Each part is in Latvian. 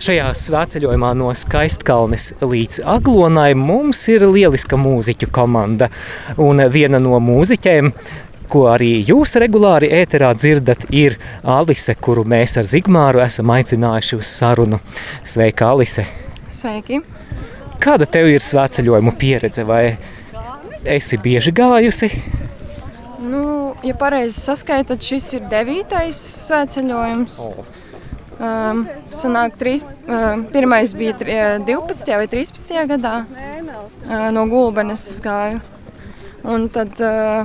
Šajā svētceļojumā no Skaistkalnes līdz Aglonai mums ir lieliska mūziķu komanda. Un viena no mūziķiem, ko arī jūs regulāri ēterā dzirdat, ir Alise, kuru mēs ar Zigmāru esam aicinājuši uz sarunu. Sveika, Alise! Sveiki! Kāda tev ir svētceļojuma pieredze? Vai esi bieži gājusi? Nu, ja pareizi saskaitot, šis ir devītais svētceļojums. Oh. Um, sanāk, trīs, uh, pirmais bija tri, 12. vai 13. gadā. Uh, no Gulbenes es gāju. Un tad, uh,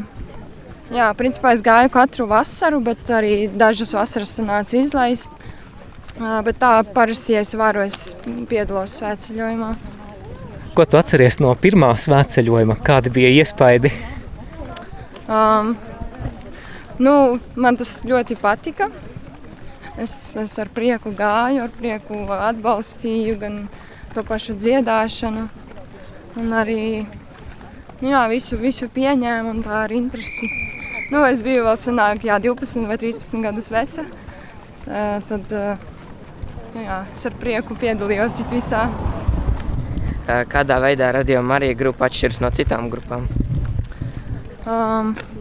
jā, principā es gāju katru vasaru, bet arī dažas vasaras sanāca izlaist. Uh, bet tā parasti, ja es varu, es piedalos svētceļojumā. Ko tu atceries no pirmā svētceļojuma? Kādi bija iespaidi? Um, nu, man tas ļoti patika. Es, es ar prieku gāju, ar prieku atbalstīju gan to pašu dziedāšanu, gan arī nu jā, visu, visu pieņēmu un tā ar interesi. Nu, es biju vēl senāk, jā, 12 vai 13 gadus veca. Tad uh, jā, es ar prieku piedalījos visā. Kādā veidā radio Marija grupa atšķiras no citām grupām? Um, Nu,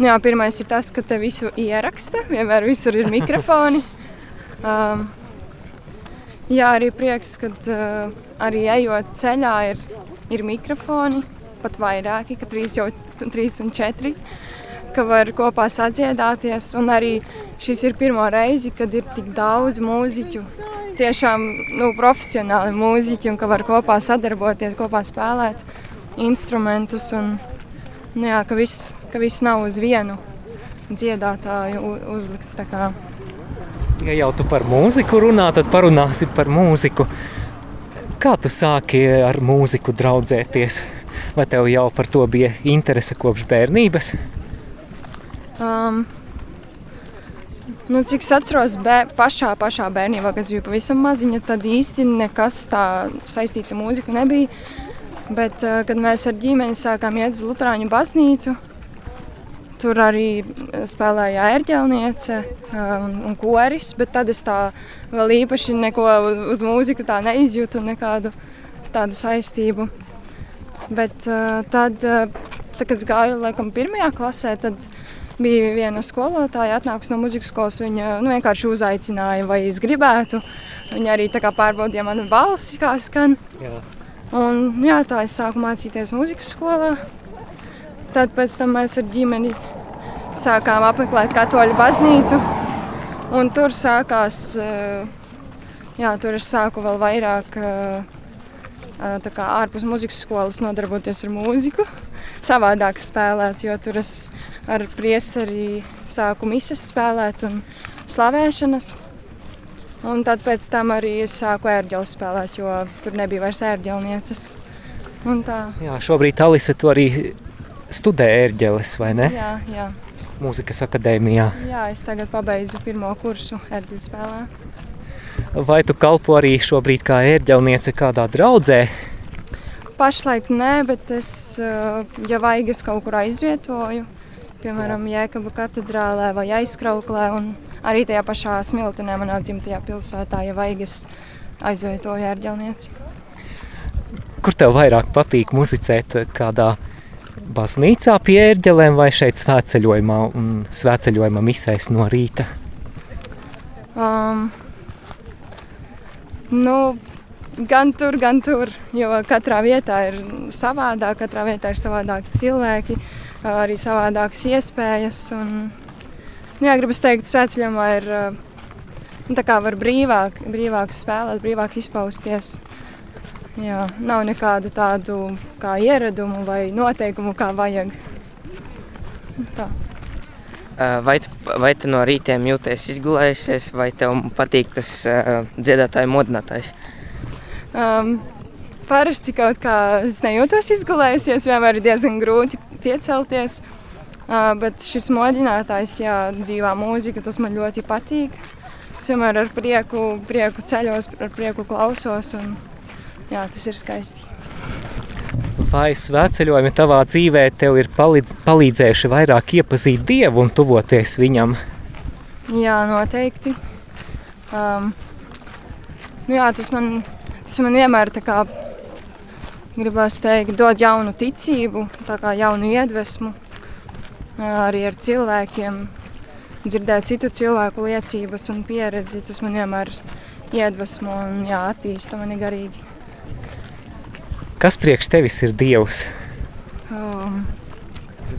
jā, pirmais ir tas, ka te visu ieraksta. Vienmēr visur ir mikrofoni. Um, jā, arī prieks, ka uh, arī ejot ceļā ir, ir mikrofoni, pat vairāki, ka trīs jau trīs un četri, ka var kopā sadziedāties. Un arī šis ir pirmo reizi, kad ir tik daudz mūziķu, tiešām nu, profesionāli mūziķi, un ka var kopā sadarboties, kopā spēlēt instrumentus. Un, nu, jā, ka viss, ka viss nav uz vienu dziedātāju uzlikts. Ja jau tu par mūziku runā, tad parunāsi par mūziku. Kā tu sāki ar mūziku draudzēties? Vai tev jau par to bija interese kopš bērnības? Um, nu, cik es atceros, bē, pašā, pašā bērnībā, kad biju pavisam maziņa, tad īsti nekas tā saistīts ar mūziku nebija. Bet, eh, kad mēs ar ģimeni sākām iet uz Lutāņu baznīcu, tur arī spēlēja ērģelniece eh, un, un koris, bet tad es tā vēl īpaši neko uz mūziku tā neizjūtu, nekādu tādu saistību. Bet eh, tad, tad kad es gāju laikam pirmajā klasē, tad bija viena skolotāja atnākusi no muzikas skolas, viņa nu, vienkārši uzaicināja, vai es gribētu. Viņa arī pārbaudīja manu balsi, kā skan. Jā. Un, jā, tā es sāku mācīties muzikas skolā. Tad mēs ar ģimeni sākām apmeklēt katoļu baznīcu. Un tur sākās, jā, tur es sāku vēl vairāk kā, ārpus muzikas skolas nodarboties ar mūziku. Savādāk spēlēt, jo tur es ar priesteri sāku misas spēlēt un slavēšanas. Un tad pēc tam arī es sāku ērģeli spēlēt, jo tur nebija vairs ērģelnieces. Jā, šobrīd Alise tu arī studē ērģeles, vai ne? Jā, jā. Mūzikas akadēmijā. Jā, es tagad pabeidzu pirmo kursu ērģeļu spēlē. Vai tu kalpo arī šobrīd kā ērģelniece kādā draudzē? Pašlaik nē, bet es, ja vajag, es kaut kur aizvietoju. Piemēram, Jēkaba katedrālē vai aizkrauklē. Un arī tajā pašā Smiltenē, manā dzimtajā pilsētā, ja vajag, es aizvietoju ērģelnieci. Kur tev vairāk patīk muzicēt? Kādā baznīcā pie ērģelēm vai šeit svētceļojumā un svētceļojuma misēs no rīta? Um, nu, gan tur, gan tur, jo katrā vietā ir savādāk, katrā vietā ir savādāki cilvēki, arī savādākas iespējas. Un, Nu, jā, gribas teikt, svētceļojumā ir nu, tā kā var brīvāk, brīvāk spēlēt, brīvāk izpausties. Jā, nav nekādu tādu kā ieradumu vai noteikumu, kā vajag. Tā. Vai, vai tu no rītiem jūties izgulējusies, vai tev patīk tas uh, dziedātāju modinātājs? Um, parasti kaut kā es nejūtos izgulējusies, vienmēr ir diezgan grūti piecelties. Uh, Uh, bet šis modinātājs, jā, dzīvā mūzika, tas man ļoti patīk. Es vienmēr ar prieku, prieku ceļos, ar prieku klausos. Un, jā, tas ir skaisti. Vai svētceļojumi tavā dzīvē tev ir palīdz, palīdzējuši vairāk iepazīt Dievu un tuvoties Viņam? Jā, noteikti. Um, nu, jā, tas, man, tas man vienmēr tā kā gribās teikt, dod jaunu ticību, jaunu iedvesmu arī ar cilvēkiem. Dzirdēt citu cilvēku liecības un pieredzi, tas man vienmēr iedvesmo un jā, attīsta mani garīgi. Kas priekš tevis ir Dievs? Um,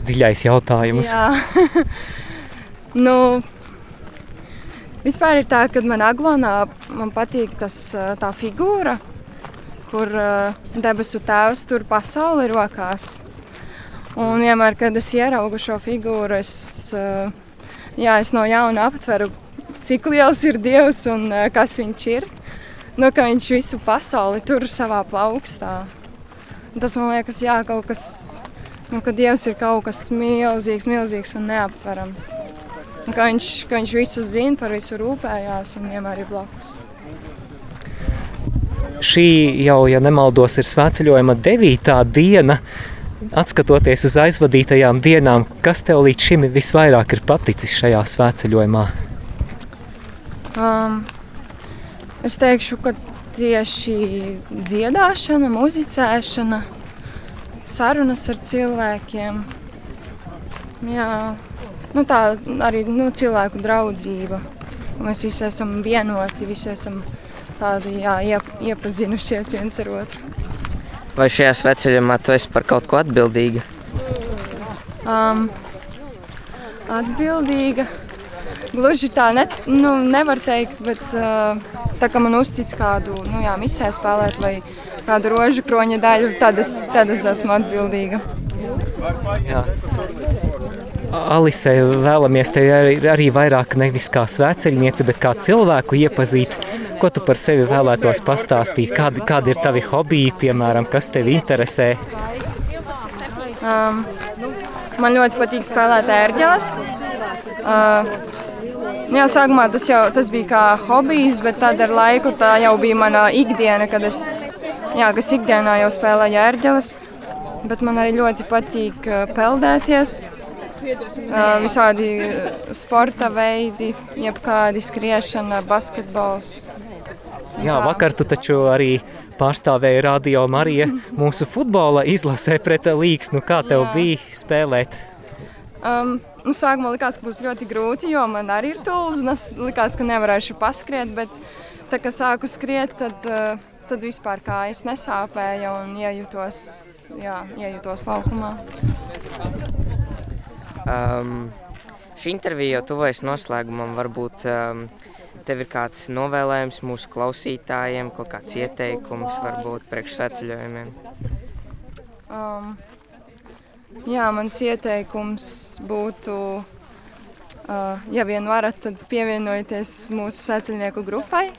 Dziļais jautājums. Jā, nu, vispār ir tā, ka man aglonā man patīk tas, tā figūra, kur debesu tēvs tur pasauli rokās. Un vienmēr, kad es ieraugu šo figūru, es, jā, es no jauna aptveru, cik liels ir Dievs un kas viņš ir. Nu, ka viņš visu pasauli tur savā plaukstā. Tas man liekas, jā, kaut kas, nu, ka Dievs ir kaut kas milzīgs, milzīgs un neaptverams. Un ka viņš, ka viņš visu zina, par visu rūpējās un vienmēr ir blakus. Šī jau, ja nemaldos, ir svētceļojuma devītā diena. Atskatoties uz aizvadītajām dienām, kas tev līdz šim visvairāk ir paticis šajā svētceļojumā? Um, es teikšu, ka tieši dziedāšana, muzicēšana, sarunas ar cilvēkiem. Jā, nu tā arī nu, cilvēku draudzība. Mēs visi esam vienoti, visi esam tādi jā, iep, iepazinušies viens ar otru. Vai šajā sveceļojumā tu esi par kaut ko atbildīga? Um, atbildīga. Gluži tā ne, nu, nevar teikt, bet tā kā man uztic kādu nu, jā, misē spēlēt vai kādu rožu kroņa daļu, tad es, tad es esmu atbildīga. Jā. Alisē vēlamies te arī, arī vairāk nevis kā svēceļniece, bet kā cilvēku iepazīt. Ko tu par sevi vēlētos pastāstīt? Kādi, kādi ir tavi hobiji, piemēram, kas tevi interesē? Um, man ļoti patīk spēlēt ērģeles. Uh, jā, sākumā tas, jau, tas bija kā hobijs, bet tad ar laiku tā jau bija mana ikdiena, kad es, jā, kas ikdienā jau spēlēju ērģeles. Bet man arī ļoti patīk peldēties. Visādi sporta veidi, jebkādi skriešana, basketbols. Jā, vakar tu taču arī pārstāvēji Radio Mariju mūsu futbola izlasē pret Līksnu. Kā tev Jā. bija spēlēt? Um, nu, sākumā likās, ka būs ļoti grūti, jo man arī ir tūlis. Likās, ka nevarēšu paskriet, bet tā kā sāku skriet, tad, uh, tad vispār kājas nesāpēja un iejutos, jā, iejutos laukumā. Um, šī intervija jau tuvojas noslēgumam. Varbūt um, tev ir kāds novēlējums mūsu klausītājiem, kaut kāds ieteikums, varbūt priekšsēceļojumiem. Um, jā, mans ieteikums būtu, uh, ja vien varat, tad pievienojieties mūsu sēceļnieku grupai.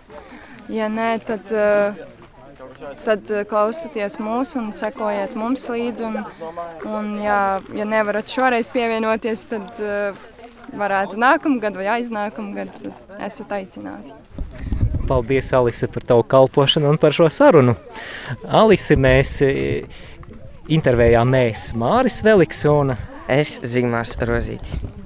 Ja nē, tad uh, tad eh, klausieties mūs un sekojiet mums līdzi. Un, un, ja, ja nevarat šoreiz pievienoties, tad uh, varētu nākamgad vai aiznākamgad esat aicināti. Paldies, Alise, par tavu kalpošanu un par šo sarunu. Alise, mēs intervējām mēs Māris Veliks un es Zigmārs Rozītis.